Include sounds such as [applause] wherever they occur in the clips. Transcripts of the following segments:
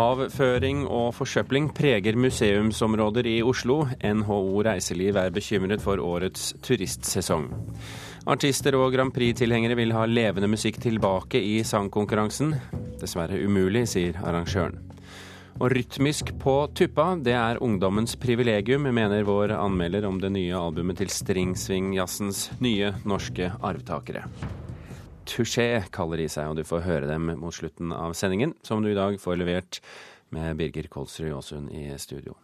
Avføring og forsøpling preger museumsområder i Oslo. NHO Reiseliv er bekymret for årets turistsesong. Artister og Grand Prix-tilhengere vil ha levende musikk tilbake i sangkonkurransen. Dessverre umulig, sier arrangøren. Og rytmisk på tuppa, det er ungdommens privilegium, mener vår anmelder om det nye albumet til Stringsvingjazzens nye norske arvtakere. Touché kaller de seg, og du får høre dem mot slutten av sendingen, som du i dag får levert med Birger Kolsrud Aasund i studio.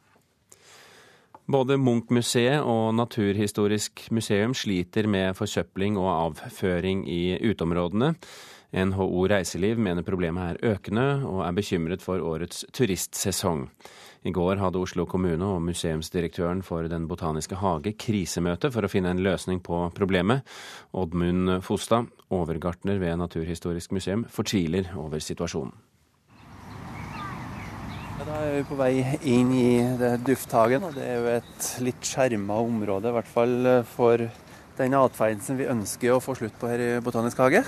Både Munch-museet og Naturhistorisk museum sliter med forsøpling og avføring i uteområdene. NHO Reiseliv mener problemet er økende, og er bekymret for årets turistsesong. I går hadde Oslo kommune og museumsdirektøren for Den botaniske hage krisemøte for å finne en løsning på problemet. Oddmund Fostad, overgartner ved Naturhistorisk museum, fortviler over situasjonen. Da er vi på vei inn i dufthagen. og Det er jo et litt skjerma område, i hvert fall for den atferden som vi ønsker å få slutt på her i Botanisk hage.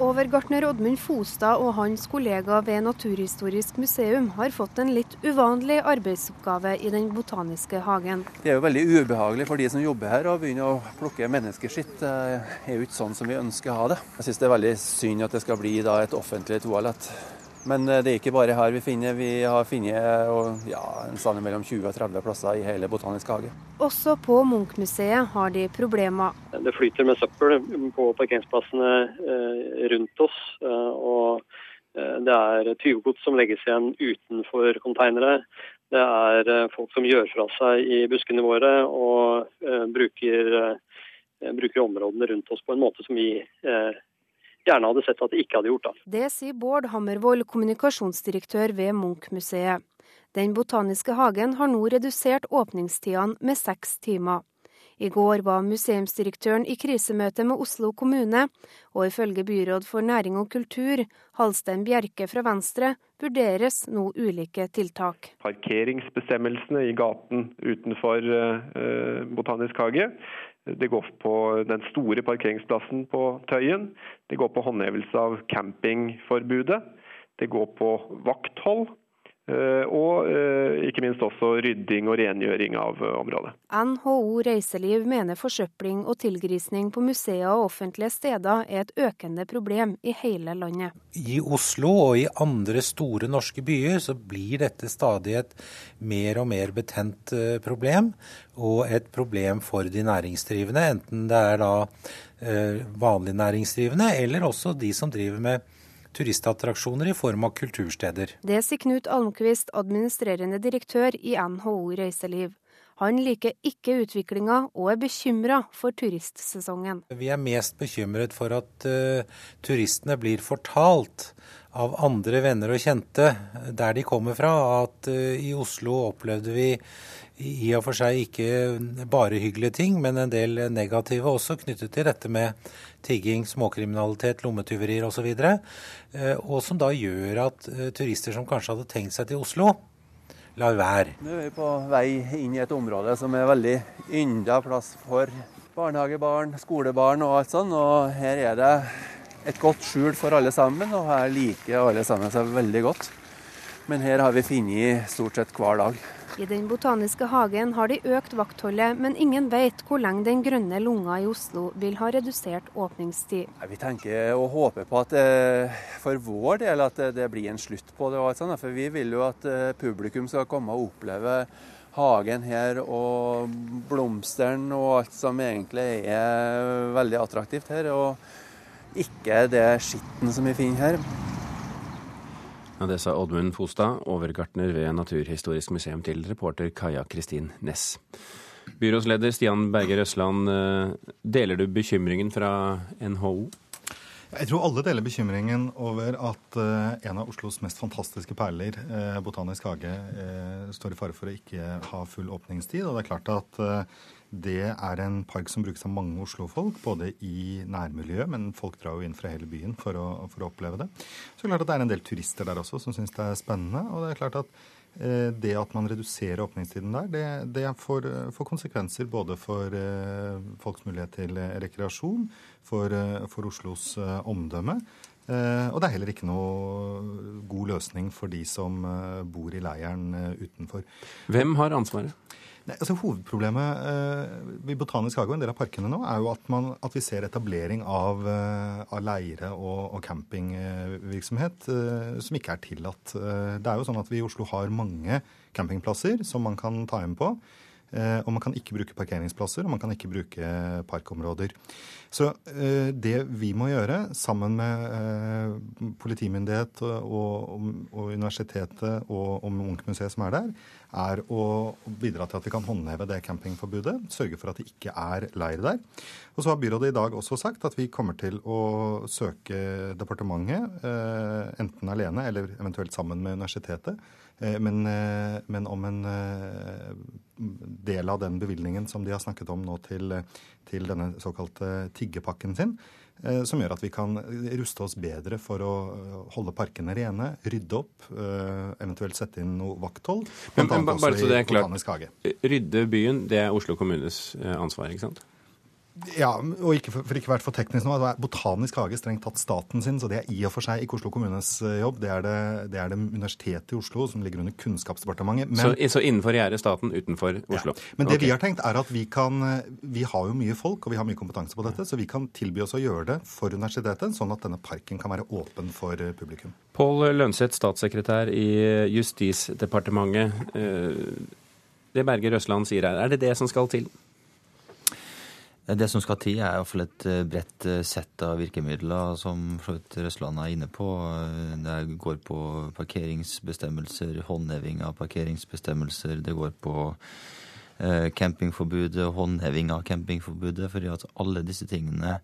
Overgartner Oddmund Fostad og hans kollega ved Naturhistorisk museum har fått en litt uvanlig arbeidsoppgave i Den botaniske hagen. Det er jo veldig ubehagelig for de som jobber her å begynne å plukke menneskeskitt. Det er jo ikke sånn som vi ønsker å ha det. Jeg syns det er veldig synd at det skal bli et offentlig toalett. Men eh, det er ikke bare her vi finner. Vi har funnet ja, en sted mellom 20 og 30 plasser i hele Botanisk hage. Også på Munch-museet har de problemer. Det flyter med søppel på parkeringsplassene eh, rundt oss. Eh, og det er tyvegods som legges igjen utenfor konteinere. Det er folk som gjør fra seg i buskene våre og bruker, bruker områdene rundt oss på en måte som vi gjerne hadde sett at de ikke hadde gjort. Da. Det sier Bård Hammervoll, kommunikasjonsdirektør ved Munch-museet. Den botaniske hagen har nå redusert åpningstidene med seks timer. I går var museumsdirektøren i krisemøte med Oslo kommune, og ifølge byråd for næring og kultur, Halstein Bjerke fra Venstre, vurderes nå ulike tiltak. Parkeringsbestemmelsene i gaten utenfor uh, Botanisk hage det går på den store parkeringsplassen på Tøyen. Det går på håndhevelse av campingforbudet. Det går på vakthold. Eh, og eh, ikke minst også rydding og rengjøring av eh, området. NHO Reiseliv mener forsøpling og tilgrisning på museer og offentlige steder er et økende problem i hele landet. I Oslo og i andre store norske byer så blir dette stadig et mer og mer betent problem, og et problem for de næringsdrivende, enten det er da vanlige næringsdrivende eller også de som driver med turistattraksjoner i form av kultursteder. Det sier Knut Almqvist, administrerende direktør i NHO Reiseliv. Han liker ikke utviklinga og er bekymra for turistsesongen. Vi er mest bekymret for at uh, turistene blir fortalt av andre venner og kjente der de kommer fra, at uh, i Oslo opplevde vi i og for seg ikke bare hyggelige ting, men en del negative også knyttet til dette med tigging, småkriminalitet, lommetyverier osv. Eh, og som da gjør at eh, turister som kanskje hadde tenkt seg til Oslo, lar være. Nå er vi på vei inn i et område som er veldig ynda plass for barnehagebarn, skolebarn og alt sånt. Og her er det et godt skjul for alle sammen, og her liker alle sammen seg veldig godt. Men her har vi funnet stort sett hver dag. I Den botaniske hagen har de økt vaktholdet, men ingen vet hvor lenge Den grønne lunga i Oslo vil ha redusert åpningstid. Vi tenker og håper på at eh, for vår del at det blir en slutt på det. For vi vil jo at eh, publikum skal komme og oppleve hagen her og blomstene og alt som egentlig er veldig attraktivt her. Og ikke det skitten som vi finner her. Ja, det sa Oddmund Fostad, overgartner ved Naturhistorisk museum, til reporter Kaja Kristin Næss. Byrådsleder Stian Berger Røsland, eh, deler du bekymringen fra NHO? Jeg tror alle deler bekymringen over at uh, en av Oslos mest fantastiske perler, uh, Botanisk hage, står i fare for å ikke ha full åpningstid. Og det er klart at det er en park som brukes av mange Oslo-folk, både i nærmiljøet, men folk drar jo inn fra hele byen for å, for å oppleve det. Så det er klart at det er en del turister der også som syns det er spennende. og det er klart at Eh, det at man reduserer åpningstiden der, det, det får, får, konsekvenser både for eh, folks mulighet til rekreasjon, for, eh, for Oslos omdømme. Og det er heller ikke noe god løsning for de som bor i leiren utenfor. Hvem har ansvaret? Nei, altså Hovedproblemet eh, i Botanisk hage og en del av parkene nå er jo at, man, at vi ser etablering av, eh, av leire og, og campingvirksomhet eh, som ikke er tillatt. Eh, det er jo sånn at vi i Oslo har mange campingplasser som man kan ta inn på. Eh, og man kan ikke bruke parkeringsplasser, og man kan ikke bruke parkområder. Så eh, det vi må gjøre, sammen med eh, politimyndighet og, og universitetet og, og Munch-museet som er der, er å bidra til at vi kan håndheve det campingforbudet. Sørge for at det ikke er leir der. Og så har byrådet i dag også sagt at vi kommer til å søke departementet, enten alene eller eventuelt sammen med universitetet, men, men om en del av den bevilgningen som de har snakket om nå til, til denne såkalte tiggepakken sin, eh, som gjør at vi kan ruste oss bedre for å holde parkene rene, rydde opp, eh, eventuelt sette inn noe vakthold. Men, men bare så det er klart, Rydde byen, det er Oslo kommunes eh, ansvar, ikke sant? Ja, og ikke for, for ikke vært for teknisk nå. Botanisk hage strengt tatt staten sin, så det er i og for seg ikke Oslo kommunes eh, jobb. Det er det, det, er det Universitetet i Oslo som ligger under Kunnskapsdepartementet. Men, så, så, innenfor gjerdet staten, utenfor Oslo? Ja. Men det okay. vi har tenkt, er at vi kan eh, Vi har jo mye folk, og vi har mye kompetanse på dette, så vi kan tilby oss å gjøre det for universitetet, sånn at denne parken kan være åpen for eh, publikum. Pål Lønseth, statssekretær i Justisdepartementet. Det Berger Røsland sier her, er det det som skal til? Det som skal til, er iallfall et eh, bredt eh, sett av virkemidler, som Røsland er inne på. Eh, det går på parkeringsbestemmelser, håndheving av parkeringsbestemmelser. Det går på campingforbudet, håndheving av campingforbudet. fordi at alle disse tingene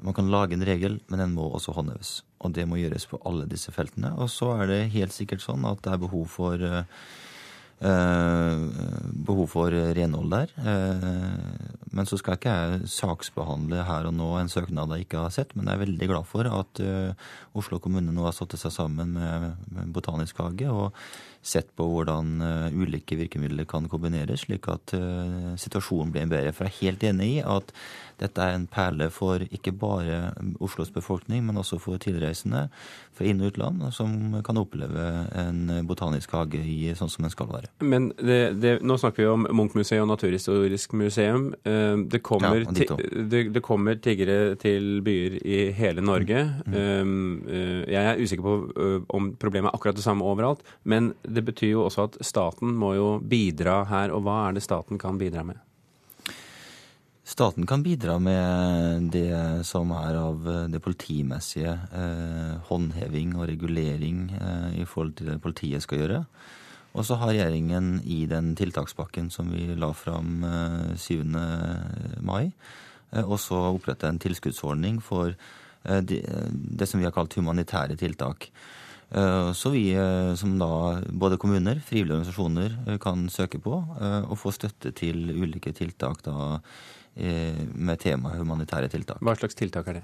Man kan lage en regel, men den må også håndheves. Og det må gjøres på alle disse feltene. Og så er det helt sikkert sånn at det er behov for behov for renhold der. Men så skal ikke jeg saksbehandle her og nå en søknad jeg ikke har sett, men jeg er veldig glad for at Oslo kommune nå har satt seg sammen med Botanisk hage og sett på hvordan ulike virkemidler kan kombineres, slik at situasjonen blir bedre. For jeg er helt enig i at dette er en perle for ikke bare Oslos befolkning, men også for tilreisende fra inn- og utland, som kan oppleve en botanisk hage i sånn som den skal være. Men det, det, nå snakker vi om Munch-museet og Naturhistorisk museum. Eh, det kommer, ja, det, det kommer, tiggere til byer i hele Norge. Mm. Mm. Jeg er usikker på om problemet er akkurat det samme overalt, men det betyr jo også at staten må jo bidra her. Og hva er det staten kan bidra med? Staten kan bidra med det som er av det politimessige. Eh, håndheving og regulering eh, i forhold til det politiet skal gjøre. Og så har regjeringen i den tiltakspakken som vi la fram eh, 7. mai, eh, også oppretta en tilskuddsordning for eh, det, som vi har kalt humanitære tiltak. Eh, så vi som da både kommuner, frivillige organisasjoner kan søke på og få støtte til ulike tiltak da Eh, med temaet humanitære tiltak. Hva slags tiltak er det?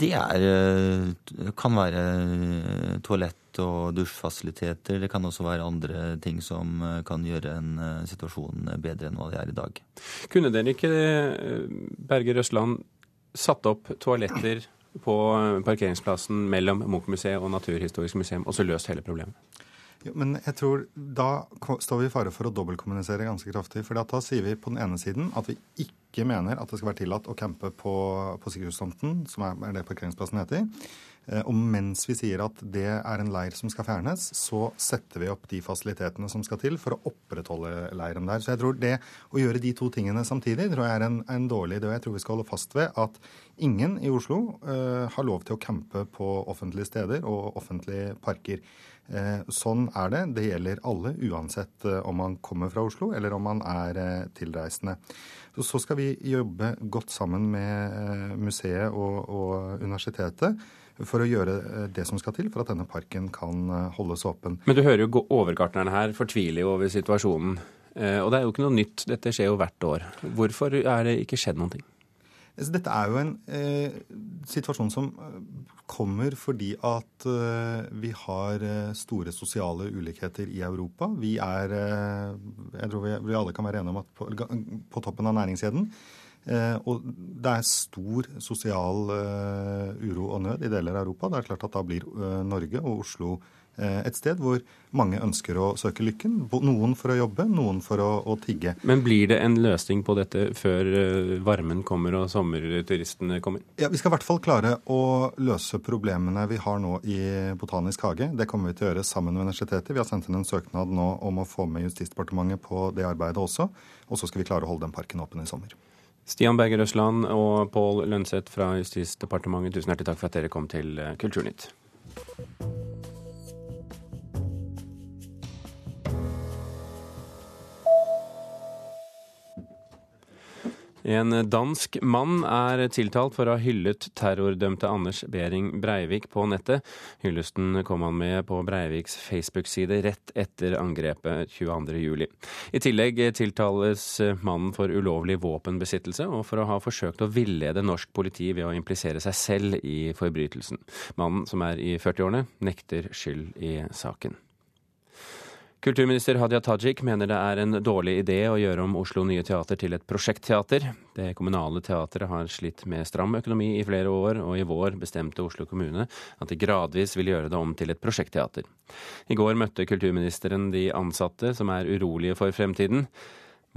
Det er, eh, kan være eh, toalett og dusjfasiliteter. Det kan også være andre ting som kan gjøre en situasjon bedre enn hva det er i dag. Kunne dere ikke, Berger Røsland, satt opp toaletter på parkeringsplassen mellom Munch-museet og Naturhistorisk museum, og så løst hele problemet? Jo, men jeg tror da står vi i fare for å dobbeltkommunisere ganske kraftig. For da sier vi på den ene siden at vi ikke mener at det skal være tillatt å campe på, på Sikkerhetstomten, som er, er det parkeringsplassen heter. Eh, og mens vi sier at det er en leir som skal fjernes, så setter vi opp de fasilitetene som skal til for å opprettholde leiren der. Så jeg tror det å gjøre de to tingene samtidig tror jeg er en, en dårlig idé. Jeg tror vi skal holde fast ved at ingen i Oslo uh, har lov til å campe på offentlige steder og offentlige parker. Uh, sånn er det. Det gjelder alle, uansett uh, om man kommer fra Oslo eller om man er tilreisende. Så skal vi jobbe godt sammen med museet og, og universitetet for å gjøre det som skal til for at denne parken kan holdes åpen. Men du hører jo overgartnerne her fortviler jo over situasjonen. Og det er jo ikke noe nytt, dette skjer jo hvert år. Hvorfor er det ikke skjedd noen ting? Dette er jo en eh, situasjon som kommer fordi at eh, vi har store sosiale ulikheter i Europa. Vi er eh, Jeg tror vi, vi, alle kan være enige om at på, på toppen av næringskjeden. Og det er stor sosial uro og nød i deler av Europa. Det er klart at da blir Norge og Oslo Eh, et sted hvor mange ønsker å søke lykken. Noen for å jobbe, noen for å, å, tigge. Men blir det en løsning på dette før eh, varmen kommer og sommerturistene kommer? Ja, Vi skal i hvert fall klare å løse problemene vi har nå i Botanisk hage. Det kommer vi til å gjøre sammen med universitetet. Vi har sendt inn en søknad nå om å få med Justisdepartementet på det arbeidet også. Og så skal vi klare å holde den parken åpen i sommer. Stian Berger Røsland og Pål Lønseth fra Justisdepartementet, tusen hjertelig takk for at dere kom til eh, Kulturnytt. En dansk mann er tiltalt for å ha hyllet terrordømte Anders Behring Breivik på nettet. Hyllesten kom han med på Breiviks Facebook-side rett etter angrepet 22.07. I tillegg tiltales mannen for ulovlig våpenbesittelse og for å ha forsøkt å villede norsk politi ved å implisere seg selv i forbrytelsen. Mannen, som er i 40-årene, nekter skyld i saken. Kulturminister Hadia Tajik mener det er en dårlig idé å gjøre om Oslo Nye Teater til et prosjektteater. Det kommunale teatret har slitt med stram økonomi i flere år, og i vår bestemte Oslo kommune at de gradvis vil gjøre det om til et prosjektteater. I går møtte kulturministeren de ansatte som er urolige for fremtiden.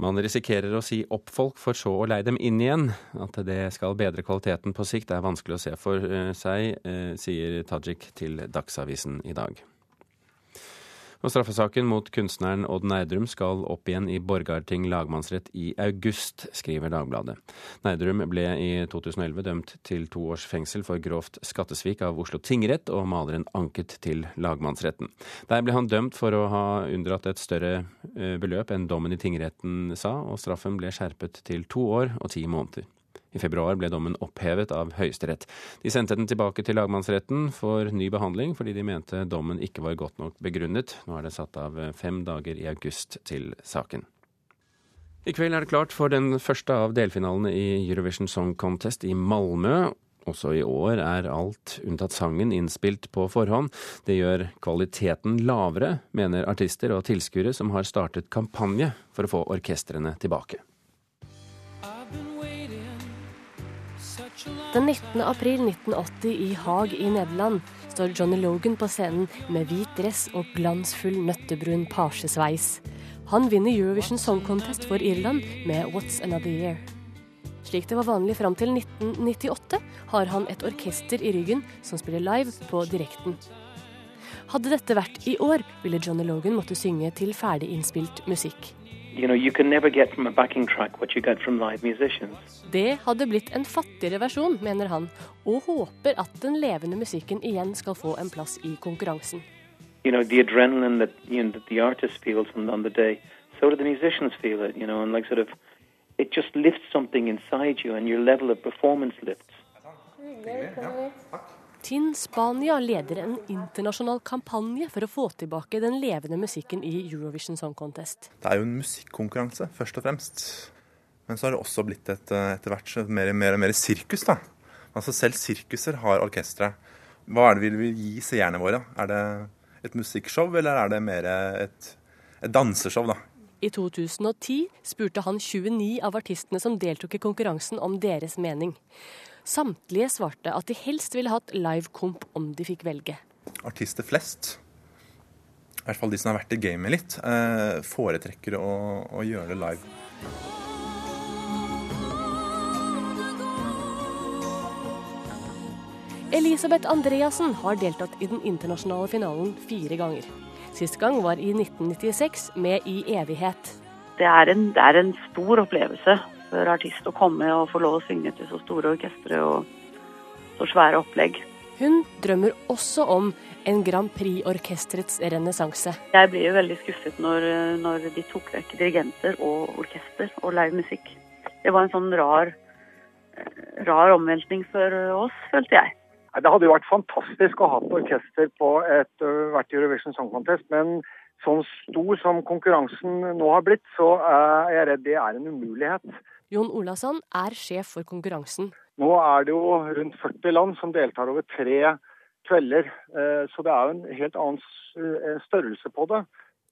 Man risikerer å si opp folk for så å leie dem inn igjen. At det skal bedre kvaliteten på sikt er vanskelig å se for eh, seg, eh, sier Tajik til Dagsavisen i dag. Og straffesaken mot kunstneren Odd Nerdrum skal opp igjen i Borgarting lagmannsrett i august, skriver Dagbladet. Nerdrum ble i 2011 dømt til to års fengsel for grovt skattesvik av Oslo tingrett, og maleren anket til lagmannsretten. Der ble han dømt for å ha unndratt et større eh, beløp enn dommen i tingretten sa, og straffen ble skjerpet til to år og ti måneder. I februar ble dommen opphevet av Høyesterett. De sendte den tilbake til lagmannsretten for ny behandling, fordi de mente dommen ikke var godt nok begrunnet. Nå er det satt av fem dager i august til saken. I kveld er det klart for den første av delfinalene i Eurovision Song Contest i Malmö. Også i år er alt unntatt sangen innspilt på forhånd. Det gjør kvaliteten lavere, mener artister og tilskuere som har startet kampanje for å få orkestrene tilbake. Den 19. april 1980 i Haag i Nederland står Johnny Logan på scenen med hvit dress og glansfull nøttebrun pasjesveis. Han vinner Eurovision Song Contest for Irland med What's Another Year. Slik det var vanlig fram til 1998, har han et orkester i ryggen som spiller live på direkten. Hadde dette vært i år, ville Johnny Logan måtte synge til ferdig innspilt musikk. You know, you can never get from a backing track what you get from live musicians. Det hadde blitt en fattigere versjon, mener han, og håper at den levende musikken igjen skal få en plass i konkurransen. You know, the adrenaline that, you know, that the artist feels on the day, so do the musicians feel it, you know, and like sort of, it just lifts something inside you and your level of performance lifts. Tinn Spania leder en internasjonal kampanje for å få tilbake den levende musikken i Eurovision Song Contest. Det er jo en musikkonkurranse, først og fremst. Men så har det også blitt et, eh, etter hvert mer, mer og mer sirkus. da. Altså Selv sirkuser har orkestre. Hva er det vi vil gi seerne våre? Er det et musikkshow, eller er det mer et, et danseshow? da? I 2010 spurte han 29 av artistene som deltok i konkurransen om deres mening. Samtlige svarte at de helst ville hatt live-komp om de fikk velge. Artister flest, i hvert fall de som har vært i gamet litt, eh, foretrekker å, å gjøre det live. Elisabeth Andreassen har deltatt i den internasjonale finalen fire ganger. Sist gang var i 1996 med I evighet. Det er en, det er en stor opplevelse for artist å komme og få lov å synge til så store orkestre og så svære opplegg. Hun drømmer også om en Grand Prix-orkesterets renessanse. Jeg blir jo veldig skuffet når, når, de tok vekk dirigenter og orkester og live musikk. Det var en sånn rar, rar omveltning for oss, følte jeg. Det hadde jo vært fantastisk å ha et orkester på et, hvert Eurovision Song Contest, men sånn stor som konkurransen nå har blitt, så er jeg redd det er en umulighet. Jon Olasson er sjef for konkurransen. Nå er det jo rundt 40 land som deltar over tre kvelder, eh, så det er jo en helt annen eh, størrelse på det.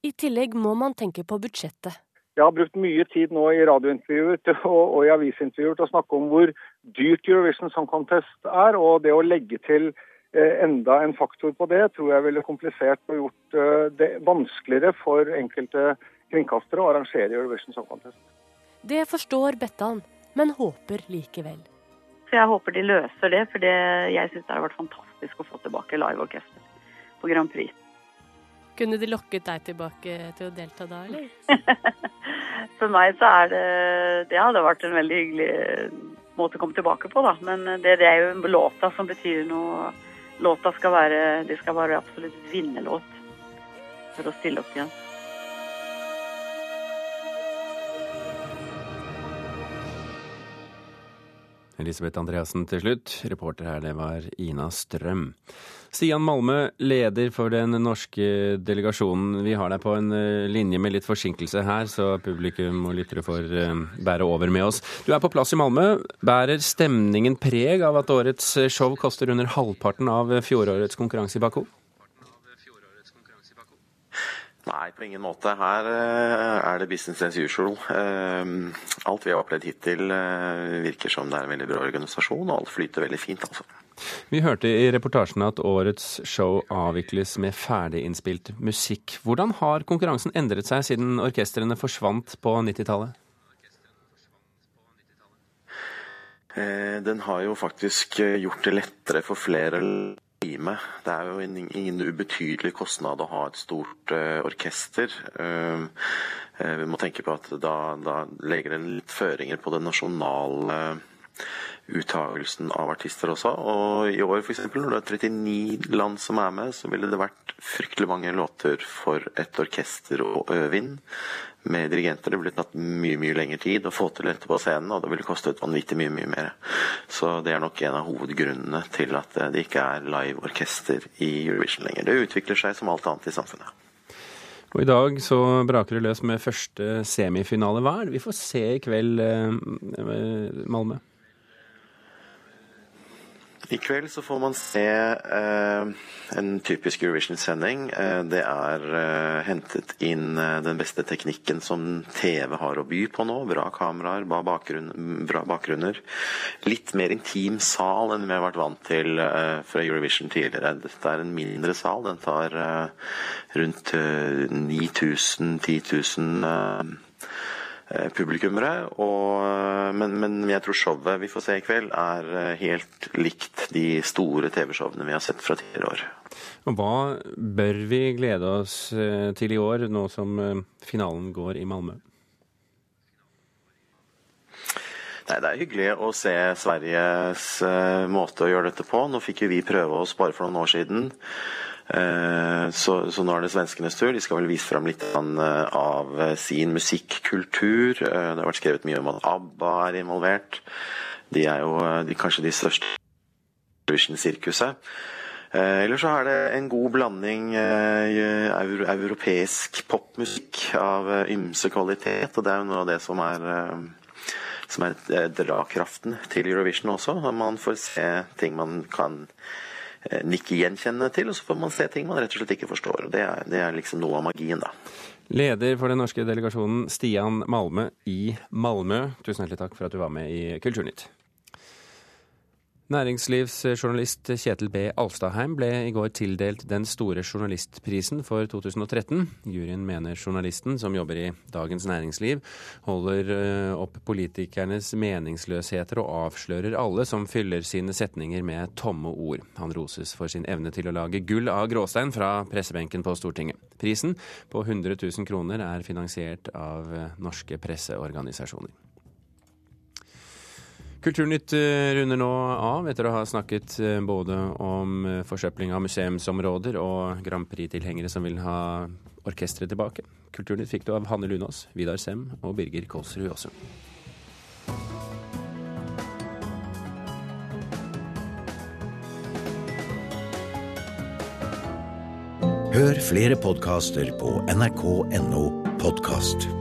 I tillegg må man tenke på budsjettet. Jeg har brukt mye tid nå i radiointervjuer og, i avisintervjuer til å snakke om hvor dyrt Eurovision Song Contest er, og det å legge til eh, enda en faktor på det tror jeg ville komplisert og gjort det vanskeligere for enkelte kringkastere å arrangere Eurovision Song Contest. Det forstår Bettan, men håper likevel. Så jeg håper de løser det, for det, jeg syns det har vært fantastisk å få tilbake liveorkester på Grand Prix. Kunne de lokket deg tilbake til å delta da, eller? [laughs] For meg så er det Det hadde vært en veldig hyggelig måte å komme tilbake på, da. Men det, det er jo låta som betyr noe. Låta skal være Det skal være absolutt vinnerlåt for å stille opp igjen. Elisabeth Andreassen til slutt. Reporter her, det var Ina Strøm. Stian Malmø, leder for den norske delegasjonen. Vi har deg på en eh, linje med litt forsinkelse her, så publikum og lyttere får eh, bære over med oss. Du er på plass i Malmø. Bærer stemningen preg av at årets show koster under halvparten av fjorårets konkurranse i Baku? Nei, på ingen måte. Her eh, er det business as usual. Alt vi har opplevd hittil virker som det er en veldig bra organisasjon, og alt flyter veldig fint, altså. Vi hørte i reportasjen at årets show avvikles med ferdiginnspilt musikk. Hvordan har konkurransen endret seg siden orkestrene forsvant på 90-tallet? Eh, den har jo faktisk eh, gjort det lettere for flere. Det er jo ingen ubetydelig kostnad å ha et stort uh, orkester. Uh, uh, vi må tenke på at da, da legger det litt føringer på det nasjonale uttagelsen av artister også. Og i år f.eks., når det er 39 land som er med, så ville det vært fryktelig mange låter for et orkester å øve inn. Med dirigenter. Det ville tatt mye mye lengre tid å få til dette på scenen, og det ville kostet vanvittig mye mye mer. Så det er nok en av hovedgrunnene til at det ikke er live orkester i Eurovision lenger. Det utvikler seg som alt annet i samfunnet. Og I dag så braker det løs med første semifinale. Hva er vi får se i kveld, eh, Malmö? I kveld så får man se eh, en typisk Eurovision-sending. Eh, det er eh, hentet inn eh, den beste teknikken som TV har å by på nå. Bra kameraer, bra, bakgrunn, bra bakgrunner. Litt mer intim sal enn vi har vært vant til eh, fra Eurovision tidligere. Dette er en mindre sal. Den tar eh, rundt 9000-10 000 Eh, publikummere. Og, eh, men, men, jeg tror showet vi får se i kveld er eh, helt likt de store TV-showene vi har sett fra tidligere år. Og Hva bør vi glede oss til i år, nå som finalen går i Malmö? Nei, Det er hyggelig å se Sveriges måte å gjøre dette på. Nå fikk jo vi prøve oss bare for noen år siden. Eh, så, så, nå er det svenskenes tur. De skal vel vise fram litt eh, av sin musikkultur. Eh, det har vært skrevet mye om at ABBA er involvert. De er jo de, kanskje de største Eurovision-sirkuset. Eller så er det en god blanding europeisk popmusikk av ymse kvalitet, og det er jo noe av det som er som er drakraften til Eurovision også. Man får se ting man kan Eh, nikke gjenkjennende til, og så får man se ting man rett og slett ikke forstår. og Det er, det er liksom noe av magien, da. Leder for den norske delegasjonen, Stian Malme i Malmö, tusen hjertelig takk for at du var med i Kulturnytt. Næringslivsjournalist Kjetil B. Alstaheim ble i går tildelt den store journalistprisen for 2013. Juryen mener journalisten, som jobber i Dagens Næringsliv, holder eh, opp politikernes meningsløsheter og avslører alle som fyller sine setninger med tomme ord. Han roses for sin evne til å lage gull av gråstein fra pressebenken på Stortinget. Prisen på 100 000 kroner er finansiert av eh, norske presseorganisasjoner. Kulturnytt eh, runder nå av etter å ha snakket eh, både om eh, forsøpling av museumsområder og Grand Prix-tilhengere som vil ha orkesteret tilbake. Kulturnytt fikk du av Hanne Lunås, Vidar Sem og Birger Kolsrud også. Hør flere podkaster på nrk.no podkast.